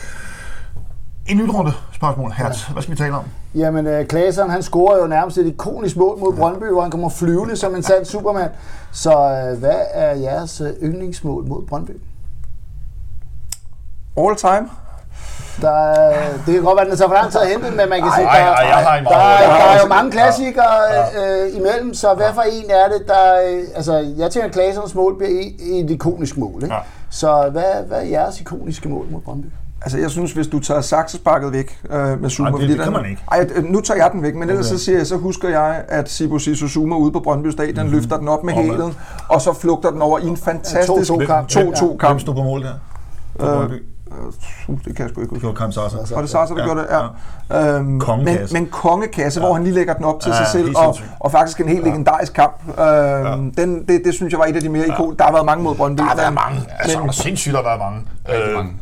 En nyt runde spørgsmål, Hertz. Hvad skal vi tale om? Jamen, uh, Klaseren, han scorer jo nærmest et ikonisk mål mod Brøndby, hvor han kommer flyvende som en sand supermand. Så uh, hvad er jeres uh, yndlingsmål mod Brøndby? All time. Der, det kan godt være, at den tager for lang tid at hente, men man kan se, der, der, der, der er jo mange klassikere ja. øh, imellem, så hvad for en er det, der... Øh, altså, jeg tænker, at Glaserens mål bliver et ikonisk mål. Ikke? Ja. Så hvad, hvad er jeres ikoniske mål mod Brøndby? Altså, jeg synes, hvis du tager saksesparket væk øh, med Zuma... Nej, det, det kan man ikke. Ej, nu tager jeg den væk, men okay. ellers så, siger jeg, så husker jeg, at Sibu Sisu Zuma ude på Brøndby Stadion mm-hmm. løfter den op med hælen, og så flugter den over i en fantastisk 2-2-kamp. 2-2-kamp. Hvem stod på mål der? Øh, Uh, det kan jeg sgu ikke huske. Det var Kam Sasa. Var det Sasa, der ja, gjorde det? Ja. ja. Øhm, kongekasse. Men, men kongekasse, ja. hvor han lige lægger den op til ja, sig selv, og, og faktisk en helt ja. legendarisk kamp. Øhm, ja. den, det, det synes jeg var et af de mere ja. ikon. Der har været mange mod Brøndby. Der har været mange. Altså, men, sindssygt, der har været mange. Øh, mange.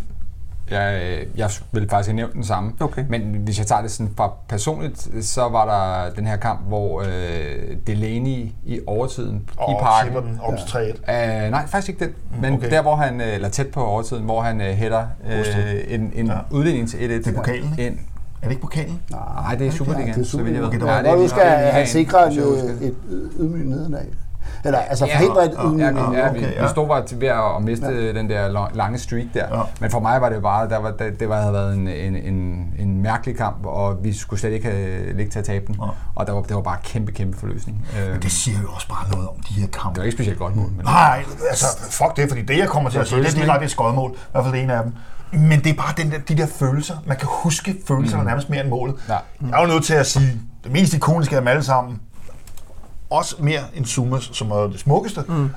Jeg, jeg vil faktisk have nævnt den samme. Okay. Men hvis jeg tager det sådan fra personligt, så var der den her kamp, hvor øh, Delaney i overtiden oh, i parken... den op til 3-1? Øh, nej, faktisk ikke den. Men okay. der, hvor han, øh, eller tæt på overtiden, hvor han øh, hætter øh, en, en ja. udligning til 1-1. Det er pokalen, ikke? Er det ikke pokalen? Nej, det er Superligaen. Det er Superligaen. Okay, det var ja, det, skal have sikret et, et ydmygt nederlag. Eller altså forhindre et ja, ja, ja, ja, okay, ja. vi stod bare ved at miste ja. den der lange streak der. Ja. Men for mig var det bare, der var, det, det var, havde været en, en, en, en mærkelig kamp, og vi skulle slet ikke have ligget til at tabe den. Ja. Og der var, det var bare kæmpe, kæmpe forløsning. Men det siger jo også bare noget om de her kampe. Det var ikke specielt godt mål. Men Nej, altså fuck det, fordi det jeg kommer til at sige, det er direkte et skodmål. I hvert fald det ene af dem. Men det er bare den der, de der følelser. Man kan huske følelserne mm. nærmest mere end målet. Ja. Mm. Jeg er jo nødt til at sige, det mest ikoniske af dem alle sammen, også mere end Sumas, som er det smukkeste, mm.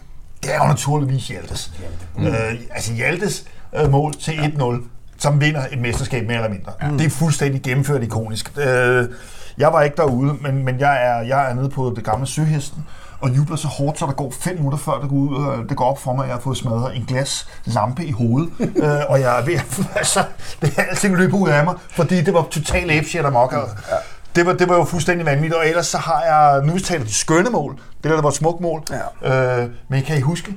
det er jo naturligvis Hjaltes. Mm. Øh, altså Hjaltes øh, mål til 1-0, som vinder et mesterskab mere eller mindre. Mm. Det er fuldstændig gennemført ikonisk. Øh, jeg var ikke derude, men, men jeg, er, jeg er nede på det gamle Søhesten, og jubler så hårdt, så der går fem minutter før det går, ud, og det går op for mig, at jeg har fået smadret en glas lampe i hovedet. øh, og jeg er ved at, altså, det er alting løber ud af mig, fordi det var totalt apeshit amok. Ja det var, det var jo fuldstændig vanvittigt, og ellers så har jeg, nu taler de skønne mål, det der, der var et smukt mål, ja. øh, men kan I huske,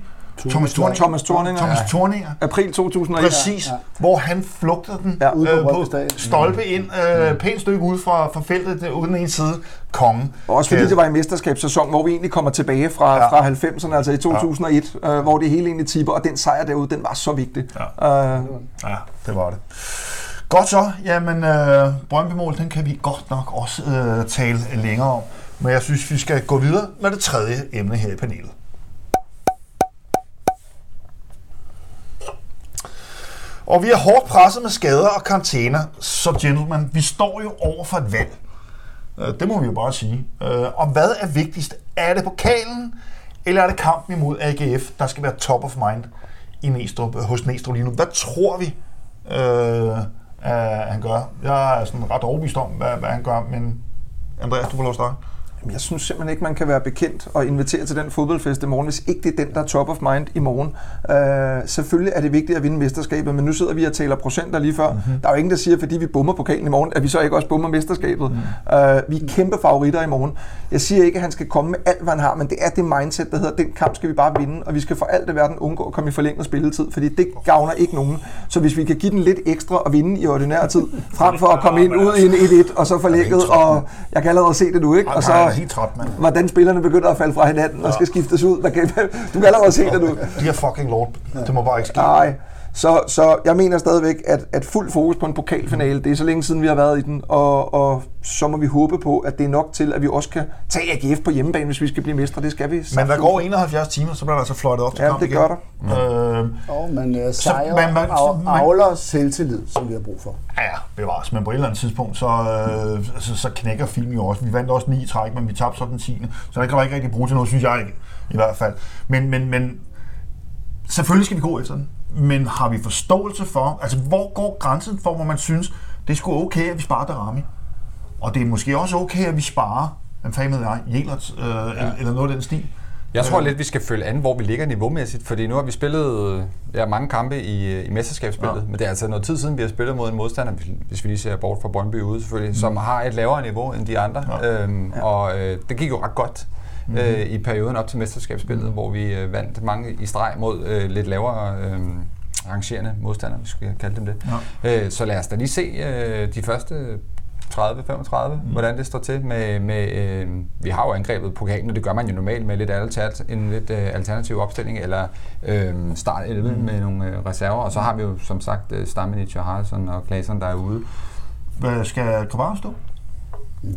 Thomas Thorninger. Thomas Thorninger. Thomas Thorninger. Ja. April 2001. Præcis. Ja. Hvor han flugtede den ja, øh, på stolpe ind, øh, mm. pænt stykke ud fra, fra feltet, uden en side. Kongen. Også fordi det var i mesterskabssæson, hvor vi egentlig kommer tilbage fra, ja. fra 90'erne, altså i 2001, ja. øh, hvor det hele egentlig tipper, og den sejr derude, den var så vigtig. Ja, øh. ja det var det. Godt så. Jamen, øh, Brøndby-mål, den kan vi godt nok også øh, tale længere om. Men jeg synes, vi skal gå videre med det tredje emne her i panelet. Og vi er hårdt presset med skader og karantæner, så gentlemen, vi står jo over for et valg. Øh, det må vi jo bare sige. Øh, og hvad er vigtigst? Er det pokalen, eller er det kampen imod AGF, der skal være top of mind i Næstrup, hos Næstrup lige nu? Hvad tror vi? Øh, uh, han gør. Jeg er sådan ret overbevist om, hvad, hvad han gør, men Andreas, du får lov at starte. Jeg synes simpelthen ikke, man kan være bekendt og invitere til den fodboldfest i morgen, hvis ikke det er den, der er top of mind i morgen. Uh, selvfølgelig er det vigtigt at vinde mesterskabet, men nu sidder vi og taler procenter lige før. Mm-hmm. Der er jo ingen, der siger, fordi vi bummer pokalen i morgen, at vi så ikke også bummer mesterskabet. Mm. Uh, vi er kæmpe favoritter i morgen. Jeg siger ikke, at han skal komme med alt, hvad han har, men det er det mindset, der hedder, den kamp skal vi bare vinde, og vi skal for alt i verden undgå at komme i forlænget spilletid, fordi det gavner ikke nogen. Så hvis vi kan give den lidt ekstra og vinde i ordinær tid, frem for at komme ind ud i en 1-1 og så forlænget, og jeg kan allerede se det nu, ikke? Og så, helt træt, mand. Hvordan spillerne begynder at falde fra hinanden ja. og skal skiftes ud. kan, du kan allerede se det nu. De er fucking lort. Det må bare ikke ske. Nej. Så, så jeg mener stadigvæk, at, at fuld fokus på en pokalfinale, det er så længe siden, vi har været i den, og, og så må vi håbe på, at det er nok til, at vi også kan tage AGF på hjemmebane, hvis vi skal blive mestre. Det skal vi. Men der går 71 timer, så bliver der altså fløjtet op til Ja, kamp det igen. gør der. Øh, Og man Så sejrer man- man- og avler selvtillid, som vi har brug for. Ja, ja, bevares. Men på et eller andet tidspunkt, så, øh, så, så knækker filmen jo også. Vi vandt også ni i træk, men vi tabte så den 10. Så det kan man ikke rigtig bruge til noget, synes jeg ikke. I hvert fald. Men, men, men selvfølgelig skal vi gå efter den. Men har vi forståelse for, altså hvor går grænsen for, hvor man synes, det er sgu okay, at vi sparer Darami. Og det er måske også okay, at vi sparer, hvem fanden ved jeg, Jelert, øh, ja. eller noget af den stil. Jeg tror lidt, vi skal følge an, hvor vi ligger niveaumæssigt, fordi nu har vi spillet øh, ja, mange kampe i, øh, i mesterskabsspillet, Ja. ja. men det er altså noget tid siden, vi har spillet mod en modstander, hvis- hvis vi lige ser bort fra Brøndby ude selvfølgelig, mm. som har et lavere niveau end de andre, Ja. øhm, og øh, det gik jo ret godt mm. øh, i perioden op til mesterskabsspillet, mm. hvor vi øh, vandt mange i streg mod øh, lidt lavere øh, rangerende modstandere, hvis vi skal kalde dem det. Ja. Øh, så lad os da lige se øh, de første 30-35, mm. hvordan det står til med, med øh, vi har jo angrebet pokalen, og det gør man jo normalt med lidt altert, en lidt øh, alternativ opstilling, eller øh, start 11 mm. med nogle øh, reserver, og så har vi jo som sagt øh, Stamenic og Haraldsson og Klaseren, der er ude. Hvad skal Kravaro stå?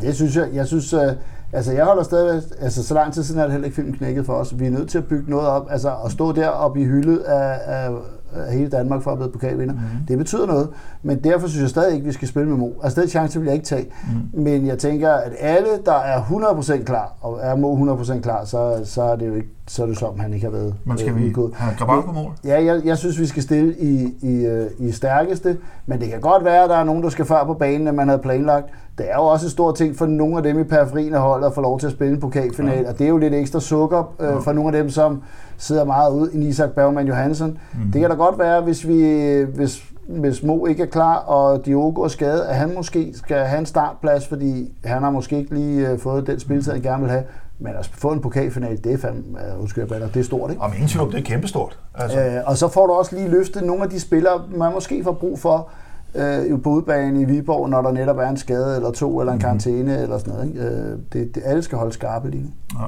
Det synes jeg. Jeg synes, øh, altså jeg holder stadig, altså så lang tid siden er det heller ikke filmen knækket for os. Vi er nødt til at bygge noget op, altså at stå der og blive hyldet af, af, af hele Danmark for at blive pokalvinder. Mm. Det betyder noget, men derfor synes jeg stadig ikke, at vi skal spille med Mo. Altså den chance vil jeg ikke tage. Mm. Men jeg tænker, at alle, der er 100% klar, og er Mo 100% klar, så, så er det jo ikke, så er det som, han ikke har været Men skal øh, vi udgået. have på mål? Ja, jeg, jeg synes, vi skal stille i, i, øh, i stærkeste, men det kan godt være, at der er nogen, der skal før på banen, end man havde planlagt. Det er jo også en stor ting for nogle af dem i periferien af holdet at få lov til at spille en pokalfinal, ja. og det er jo lidt ekstra sukker øh, Ja. for nogle af dem, som sidder meget ude i Isak Bergman Johansen. Mm. Det kan da godt være, hvis vi hvis, hvis Mo ikke er klar, og Diogo er skadet, at han måske skal have en startplads, fordi han har måske ikke lige øh, fået den spilletid, han gerne vil have. Men at få en pokalfinal, det er fandme, uh, undskyld, bander, det er stort, ikke? Om ingen tvivl det er kæmpestort. Altså, Øh, og så får du også lige løftet nogle af de spillere, man måske får brug for øh, på udbanen i Viborg, når der netop er en skade eller to, eller en karantæne eller sådan noget. Ikke? Øh, det, det, alle skal holde skarpe lige nu. Ja.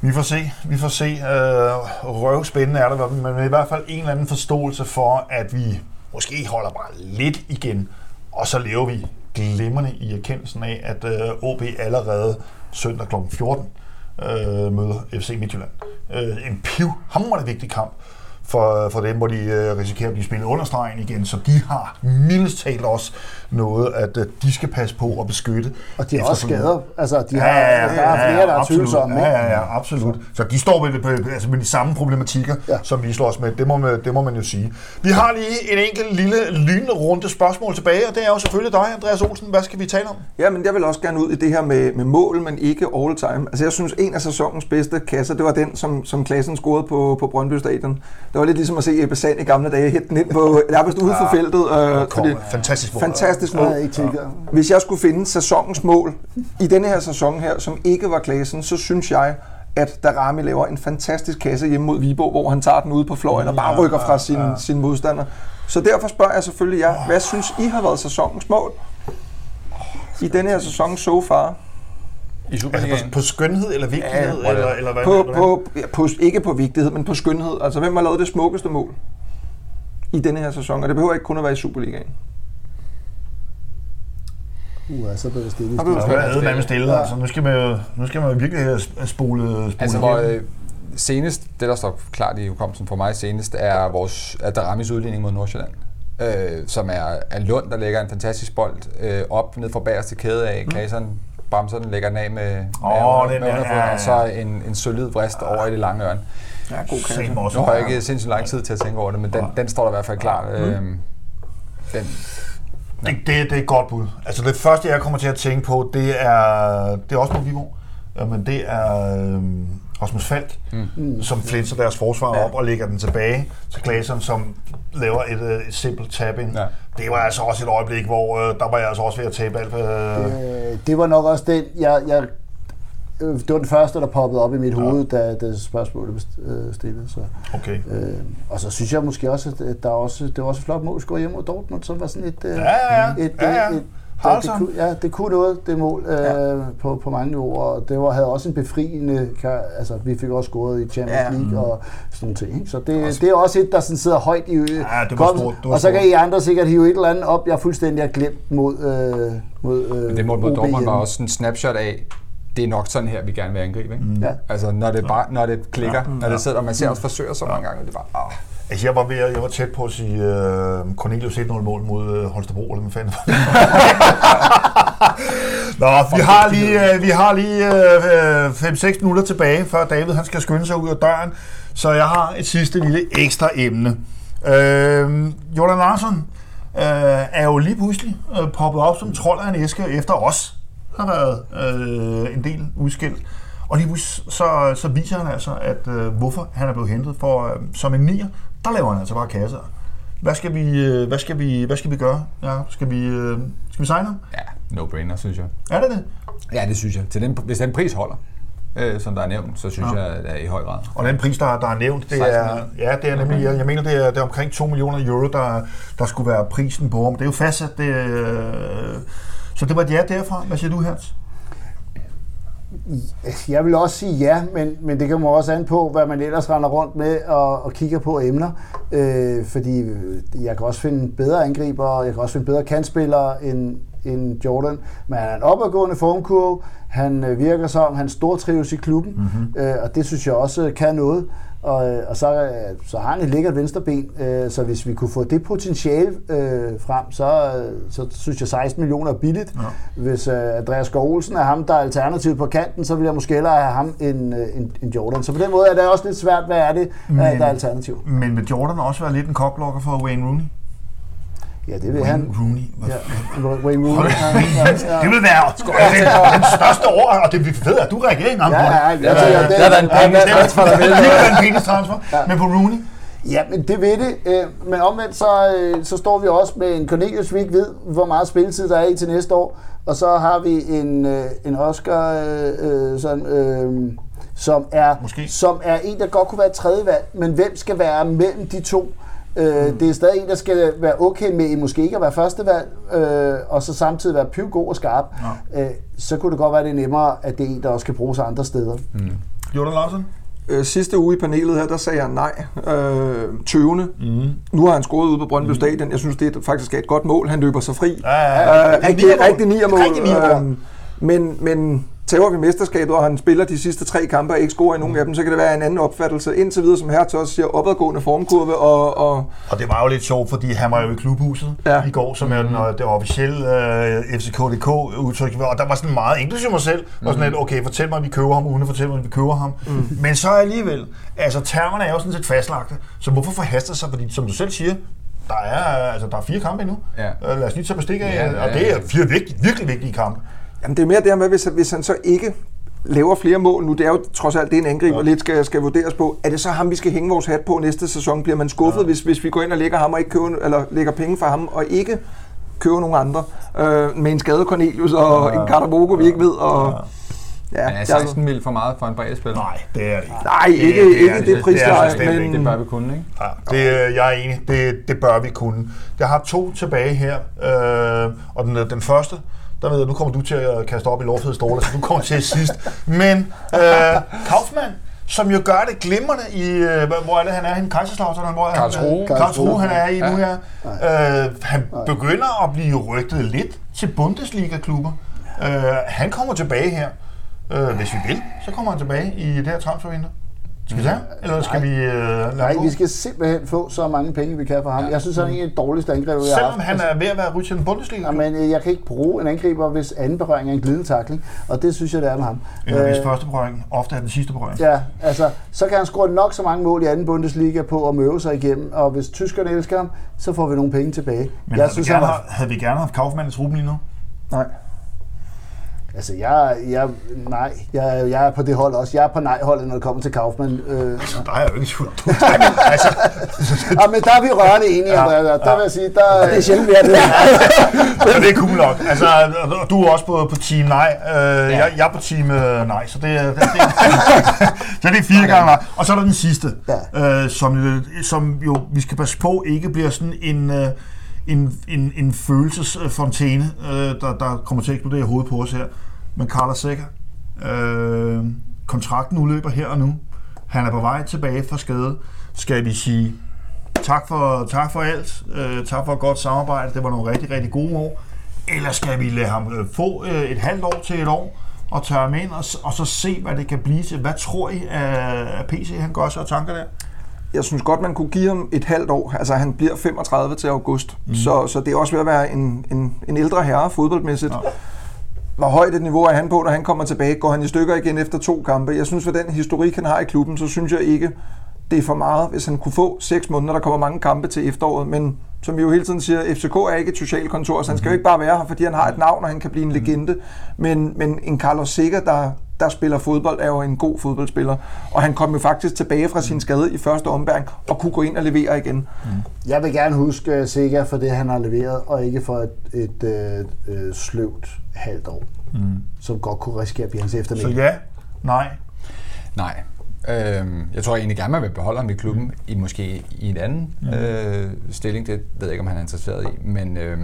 Vi får se, vi får se. Øh, røvspændende er der, men i hvert fald en eller anden forståelse for, at vi måske holder bare lidt igen, og så lever vi glimrende i erkendelsen af, at øh, OB allerede søndag kl. 14 øh, møder FC Midtjylland. Øh, en pivhamrende vigtig kamp for, for dem, hvor de øh, risikerer at blive spillet under stregen igen, så de har mildest talt også noget, at øh, de skal passe på og beskytte. Og de har også skader. Altså, de har, der er flere, der er tvivlsomme. Ja, ja, ja, absolut. Så de står med, det, altså med de samme problematikker, Ja. ja. som vi slås med. Det må, man, det må man jo sige. Vi har lige en enkelt lille lynende runde spørgsmål tilbage, og det er jo selvfølgelig dig, Andreas Olsen. Hvad skal vi tale om? Ja, men jeg vil også gerne ud i det her med, med mål, men ikke all time. Altså jeg synes, en af sæsonens bedste kasser, det var den, som, som klassen scorede på, på Brøndby Stadion. Det var lidt ligesom at se Ebbe Sand i gamle dage, hætte den ind på, nærmest ude for feltet. Øh, fordi, Fantastisk mål. fantastisk Jeg mål. havde ikke tilgang. Hvis jeg skulle finde sæsonens mål i denne her sæson her, som ikke var klassen, så synes jeg, at Darami laver en fantastisk kasse hjemme mod Viborg, hvor han tager den ud på fløjen og bare rykker fra sin, sin modstander. Så derfor spørger jeg selvfølgelig jer, hvad synes I har været sæsonens mål? I denne her sæson so far. I Altså Superligaen. på, på skønhed eller vigtighed? Ja, eller, eller hvad, På, hvordan? på, ja, på, ikke på vigtighed, men på skønhed. Altså, hvem har lavet det smukkeste mål i denne her sæson? Og det behøver ikke kun at være i Superligaen. Uh, så blev det stille. Så er det stille. Ja. Altså, nu, skal man, jo- nu skal man jo virkelig have spole, spole Altså, hvor øh, senest, det der står klart i hukommelsen for mig senest, er vores er Daramis udligning mod Nordsjælland. Øh, som er, er Lund, der lægger en fantastisk bold øh, op ned fra bagerste kæde af. Klaseren bremser den, lægger den af med, den med er- underfoden, ja, ja. og så en, en solid vrist over i det lange ørn. Ja, god kasse. Nu har jeg ikke sindssygt lang tid til at tænke over det, men den, den står der i hvert fald klar. Øh, den, Det, det, det er et godt bud. Altså det første, jeg kommer til at tænke på, det er, det er også på Vivo. Men det er øhm, Rasmus Falk, mm. som flinser deres forsvar op og lægger den tilbage til Glaseren, som laver et, øh, et simpelt tap-in. Ja. Det var altså også et øjeblik, hvor øh, der var jeg altså også ved at tabe alt. Øh, Øh, det var nok også den, jeg, jeg, øh, det var den første, der poppede op i mit hoved, da, da spørgsmålet blev øh, stillet. Så. okay. Øh, og så synes jeg måske også, at der er også, det var også et flot mål, score hjemme mod Dortmund, så var sådan et, øh, Ja, ja, ja. et, Ja, ja. et, det, det, kunne, ja, det kunne noget, det mål, øh, ja. på, på mange niveauer. Og det var, havde også en befriende... Altså, vi fik også scoret i Champions ja. League og sådan nogle ting. Ikke? Så det, også. det er også et, der sådan sidder højt i... Ja, det var stort, det var og så kan I andre sikkert hive et eller andet op, jeg fuldstændig har glemt mod, øh, mod øh, Det mål mod Dortmund var også en snapshot af, det er nok sådan her, vi gerne vil angribe. Ikke? Mm. Ja. Altså, når det, bare, når det klikker, ja. når det sidder, og man ser også forsøger så mange gange, det er bare... Ah. Altså, jeg var, ved, jeg var tæt på at sige uh, Cornelius 1-0 mål mod uh, Holstebro, eller hvad fanden Nå, vi har lige, uh, vi har lige uh, 5-6 minutter tilbage, før David han skal skynde sig ud af døren. Så jeg har et sidste lille ekstra emne. Uh, Jordan Larsen uh, er jo lige pludselig uh, poppet op som trold af en æske efter os har været uh, en del udskilt. Og lige så, så viser han altså, at uh, hvorfor han er blevet hentet for uh, som en nier der laver han altså bare kasser. Hvad skal vi, øh, hvad skal vi, hvad skal vi gøre? Ja, skal vi, øh, skal vi signe ham? Ja, no-brainer, synes jeg. Er det det? Ja, det synes jeg. Til den, hvis den pris holder, øh, som der er nævnt, så synes ja. jeg, det er i høj grad. Og den pris, der, der er nævnt, det er, ja, det er nemlig, jeg, jeg mener, det er, det er omkring 2 millioner euro, der, der skulle være prisen på ham. Det er jo fastsat, det, øh, så det var et ja derfra. Hvad siger du, Hans? Jeg vil også sige ja, men, men det kommer også an på, hvad man ellers render rundt med og, og kigger på emner. Øh, fordi jeg kan også finde bedre angriber, og jeg kan også finde bedre kantspillere end, end Jordan. Men han er en opadgående formkurve. Han øh, virker som, han stortrives i klubben, mm-hmm. øh, og det synes jeg også kan noget. Og, øh, og så, øh, så har han et lækkert venstreben, øh, så hvis vi kunne få det potentiale øh, frem, så, så synes jeg 16 millioner er billigt. Ja. Hvis øh, Andreas Skov Olsen er ham, der er alternativ på kanten, så vil jeg måske hellere have ham end, en, en Jordan. Så på den måde er det også lidt svært, hvad er det, men, der er alternativ. Men vil Jordan også være lidt en kokblokker for Wayne Rooney? Ja, det vil Wayne han. Rooney. Ja, Wayne Rooney. Ja, ja, Det vil være den, den største år, og det vi ved, at du reagerer ikke ja, ja, ja, ja, ja, det er en penis transfer, der vil. Det er en penis transfer, men på Rooney. Ja, men det ved det. Øh, men omvendt så, øh, så står vi også med en Cornelius, vi ikke ved, hvor meget spilletid der er i til næste år. Og så har vi en, øh, en Oscar, øh, sådan, øh, som, er, Måske. som er en, der godt kunne være et tredje valg. Men hvem skal være mellem de to? Øh, mm. Det er stadig en, der skal være okay med, måske ikke at være førstevalg, øh, og så samtidig være pivgod og skarp. Ja. Øh, så kunne det godt være, det er nemmere, at det er en, der også kan bruges andre steder. Mm. Jordan Larsen? Øh, sidste uge i panelet her, der sagde jeg nej. Øh, tøvende. Mm. Nu har han scoret ude på Brøndby mm. Stadion. Jeg synes, det er faktisk er et godt mål. Han løber sig fri. Ja, ja, ja. Øh, rigtig, rigtig nier mål. Øh, men, men tager vi mesterskabet, og han spiller de sidste tre kampe og ikke scorer i nogen af dem, så kan det være en anden opfattelse. Indtil videre, som Hertz også siger, opadgående formkurve. Og, og, og det var jo lidt sjovt, fordi han var jo i klubhuset ja. i går, som er den, mm. det officielle uh, øh, FCK.dk udtryk. Og der var sådan meget, inklusive mig selv, var sådan lidt, okay, fortæl mig, at vi køber ham, uden at fortælle mig, at vi køber ham. Mm. Men så alligevel, altså termerne er jo sådan set fastlagte, så hvorfor forhaster sig? Fordi som du selv siger, der er, altså, der er fire kampe endnu. Ja. Lad os lige tage bestik af, ja, ja, ja. og det er fire virkelig, virkelig vigtige kampe. Jamen det er mere det med, hvis, hvis han så ikke laver flere mål nu, det er jo trods alt det, en angriber ja. lidt skal, skal vurderes på. Er det så ham, vi skal hænge vores hat på næste sæson? Bliver man skuffet, ja. hvis, hvis vi går ind og lægger ham og ikke køber, eller lægger penge for ham og ikke køber nogen andre? Øh, med en skade Cornelius og ja. en Cardabogo, vi ikke ved. Og, ja. Ja, men er 16 mil for meget for en bred spiller? Nej, det er det ikke. Nej, ikke det, det, ikke det, det prisleje, men... Ikke. Det bør vi kunne, ikke? Ja, det, jeg er enig. Det, det bør vi kunne. Jeg har to tilbage her, øh, og den, den første, der ved jeg, nu kommer du til at kaste op i lovfede stole, så du kommer til sidst. Men øh, Kaufmann, som jo gør det glimrende i, øh, hvor er det, han er henne? Kaiserslautern? Hvor er Karlsruhe. Han, Karlsruhe, han er i nu her. Øh, han begynder at blive rygtet lidt til Bundesliga-klubber. Øh, han kommer tilbage her. Øh, hvis vi vil, så kommer han tilbage i det her transfervindue. Skal vi tage Eller skal Nej. vi lade Nej, vi skal simpelthen få så mange penge, vi kan for ham. Ja. Jeg synes, han er en af de dårligste angriber, har Selvom han er ved at være rydt til en Bundesliga? Men øh, jeg kan ikke bruge en angriber, hvis anden berøring er en glidende takling, og det synes jeg, det er med ham. Eller hvis øh, første berøring ofte er den sidste berøring. Ja, altså, så kan han score nok så mange mål i anden Bundesliga på at møve sig igennem, og hvis tyskerne elsker ham, så får vi nogle penge tilbage. Men jeg havde, synes, vi gerne, var... havde vi gerne haft Kaufmann i truppen lige nu? Nej. Altså, jeg, jeg, nej, jeg, jeg er på det hold også. Jeg er på nej-holdet, når det kommer til Kaufmann. Øh, altså, der er jeg jo ikke tvivl. altså, ja, men der er vi rørende enige. Ja, der, der, der vil jeg sige, der, det er sjældent, vi er det. ja, det er cool nok. Altså, du er også på, på team nej. Øh, ja. jeg, jeg er på team øh, nej, så det, det, det, så det er fire gange nej. Og så er der den sidste, ja. øh, som, som jo, vi skal passe på, ikke bliver sådan en... Øh, en, en, en følelsesfontæne, øh, der, der kommer til at eksplodere hovedet på os her. Men Carlos Sækker, øh, kontrakten udløber her og nu. Han er på vej tilbage fra skade. Skal vi sige tak for, tak for alt, øh, tak for et godt samarbejde, det var nogle rigtig, rigtig gode år. Eller skal vi lade ham øh, få øh, et halvt år til et år, og tage ham ind, og, og så se, hvad det kan blive til. Hvad tror I, at PC han gør sig af tanker der? jeg synes godt, man kunne give ham et halvt år. Altså, han bliver 35 til august, mm. så, så det er også ved at være en, en, en ældre herre fodboldmæssigt. Ja. Hvor højt et niveau er han på, når han kommer tilbage? Går han i stykker igen efter to kampe? Jeg synes, for den historik, han har i klubben, så synes jeg ikke, det er for meget, hvis han kunne få seks måneder. Der kommer mange kampe til efteråret, men som vi jo hele tiden siger, FCK er ikke et socialkontor, så han skal jo ikke bare være her, fordi han har et navn, og han kan blive en legende. Men, men en Carlos Sikker, der, der spiller fodbold, er jo en god fodboldspiller. Og han kom jo faktisk tilbage fra sin skade i første ombæring, og kunne gå ind og levere igen. Mm. Jeg vil gerne huske Sikker for det, han har leveret, og ikke for et, et, et, et sløvt halvt år, mm. som godt kunne risikere at blive hans eftermiddag. Så ja, nej. Nej, Øh, jeg tror egentlig gerne, man vil beholde ham i klubben, mm. i måske i en anden mm. øh, stilling. Det ved jeg ikke, om han er interesseret i. Men øh,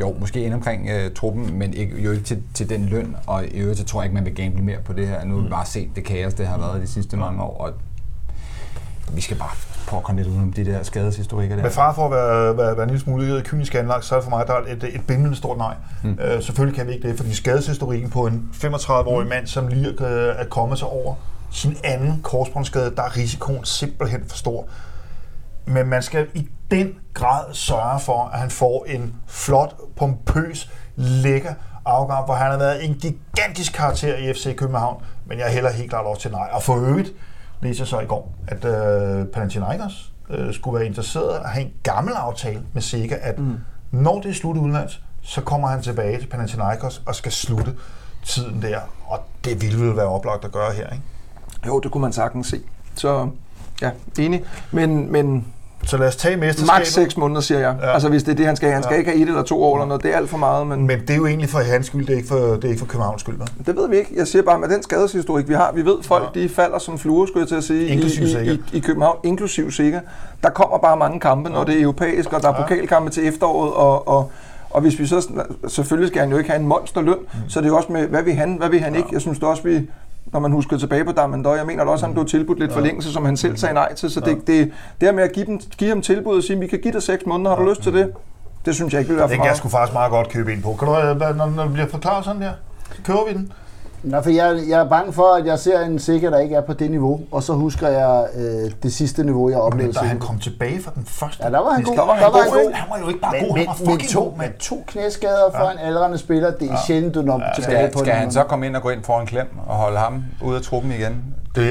jo, måske ind omkring øh, truppen, men ikke, jo ikke til, til den løn. Og i øvrigt, så tror jeg ikke, man vil gamble mere på det her. Nu har vi mm. bare set det kaos, det har været de sidste mange år. Og vi skal bare komme lidt ud om de der skadeshistorikker der. Med far for at være, være, være en lille smule kynisk anlagt, så er det for mig der er et, et bindende stort nej. Mm. Øh, selvfølgelig kan vi ikke det, fordi skadeshistorikken på en 35-årig mm. mand, som lige øh, er kommet sig over sin anden korsbåndsskade, der er risikoen simpelthen for stor. Men man skal i den grad sørge for, at han får en flot, pompøs, lækker afgang, hvor han har været en gigantisk karakter i FC København, men jeg er heller helt klart også til nej. Og for øvrigt læser jeg så i går, at øh, Panathinaikos øh, skulle være interesseret at have en gammel aftale med Sega, at mm. når det er slut udlands, så kommer han tilbage til Panathinaikos og skal slutte tiden der. Og det ville vel være oplagt at gøre her, ikke? Jo, det kunne man sagtens se. Så ja, enig. Men, men så lad os tage mesterskabet. Max 6 måneder, siger jeg. Ja. Altså hvis det er det, han skal. Han skal ja. ikke have et eller to år eller noget. Det er alt for meget. Men... men det er jo egentlig for hans skyld, det er ikke for, det er ikke for Københavns skyld. Da. Det ved vi ikke. Jeg siger bare, med den skadeshistorik, vi har, vi ved, folk ja. de falder som fluer, skulle jeg til at sige, inklusiv i, i, i, København, inklusiv sikker. Der kommer bare mange kampe, når ja. det er europæisk, og der er ja. pokalkampe til efteråret, og, og og hvis vi så, selvfølgelig skal han jo ikke have en monsterløn, mm. så det er jo også med, hvad vil han, hvad vil han ja. ikke? Jeg synes det også, vi, når man husker tilbage på Damendøj. Jeg mener også, at han blev tilbudt lidt forlængelse, som han selv sagde nej til. Så det, det, det her med at give, dem, give ham tilbud og sige, vi kan give dig seks måneder, har du lyst til det? Det synes jeg ikke vil være for meget. Det kan jeg sgu faktisk meget godt købe ind på. Kan du, øh, når, det bliver forklaret sådan der, så køber vi den. Nå, for jeg, jeg er bange for, at jeg ser en sikker, der ikke er på det niveau, og så husker jeg øh, det sidste niveau, jeg oplevede. Men da han kom tilbage fra den første... Ja, der var han god. Der var han, der var han, god. han var jo ikke bare men, god, han var fucking to, god. Med to knæskader for ja. en aldrende spiller, det er ja. sjældent, du når ja. tilbage skal, på Skal han så komme ind og gå ind for en klem og holde ham ude af truppen igen? Det,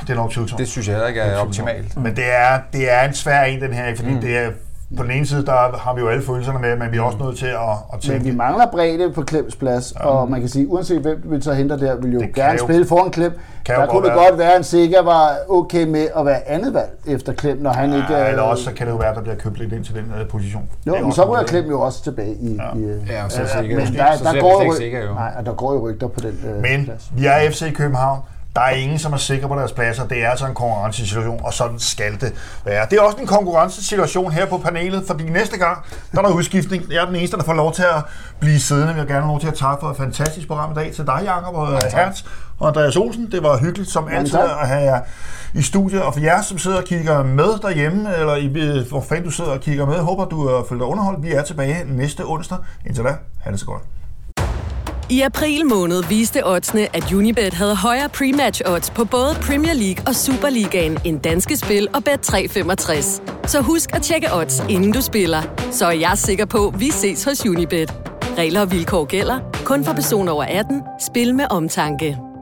det er nok tvivlsomt. Det synes jeg heller ikke er, er optimalt. Men det er, det er en svær en, den her, fordi mm. det er på den ene side, der har vi jo alle følelserne med, men vi er også nødt til at, at tænke... Men vi mangler bredde på Klems plads, ja. og man kan sige, uanset hvem vi så henter der, vil jo det gerne jo, spille foran Klem. Der kunne det godt være, at en sikker var okay med at være andet valg efter Klem, når han ja, ikke... Eller også så kan det jo være, at der bliver købt lidt ind til den uh, position. Jo, men så ryger Klem jo også tilbage i... Ja, i, ja så sikker. Men der, der, der, går, jo. Nej, der går jo rygter på den uh, men plads. Men vi er FC København. Der er ingen, som er sikre på deres pladser. Det er altså en konkurrencesituation, og sådan skal det være. Det er også en konkurrencesituation her på panelet, fordi næste gang, der er der udskiftning. Jeg er den eneste, der får lov til at blive siddende. Jeg vil gerne have lov til at takke for et fantastisk program i dag til dig, Jacob og Hertz og Andreas Olsen. Det var hyggeligt som altid at have jer i studiet. Og for jer, som sidder og kigger med derhjemme, eller i, hvor fanden du sidder og kigger med, håber du har følt dig underholdt. Vi er tilbage næste onsdag. Indtil da, ha' det så godt. I april måned viste oddsene, at Unibet havde højere pre-match odds på både Premier League og Superligaen end danske spil og Bet365. Så husk at tjekke odds, inden du spiller. Så er jeg sikker på, at vi ses hos Unibet. Regler og vilkår gælder. Kun for personer over 18. Spil med omtanke.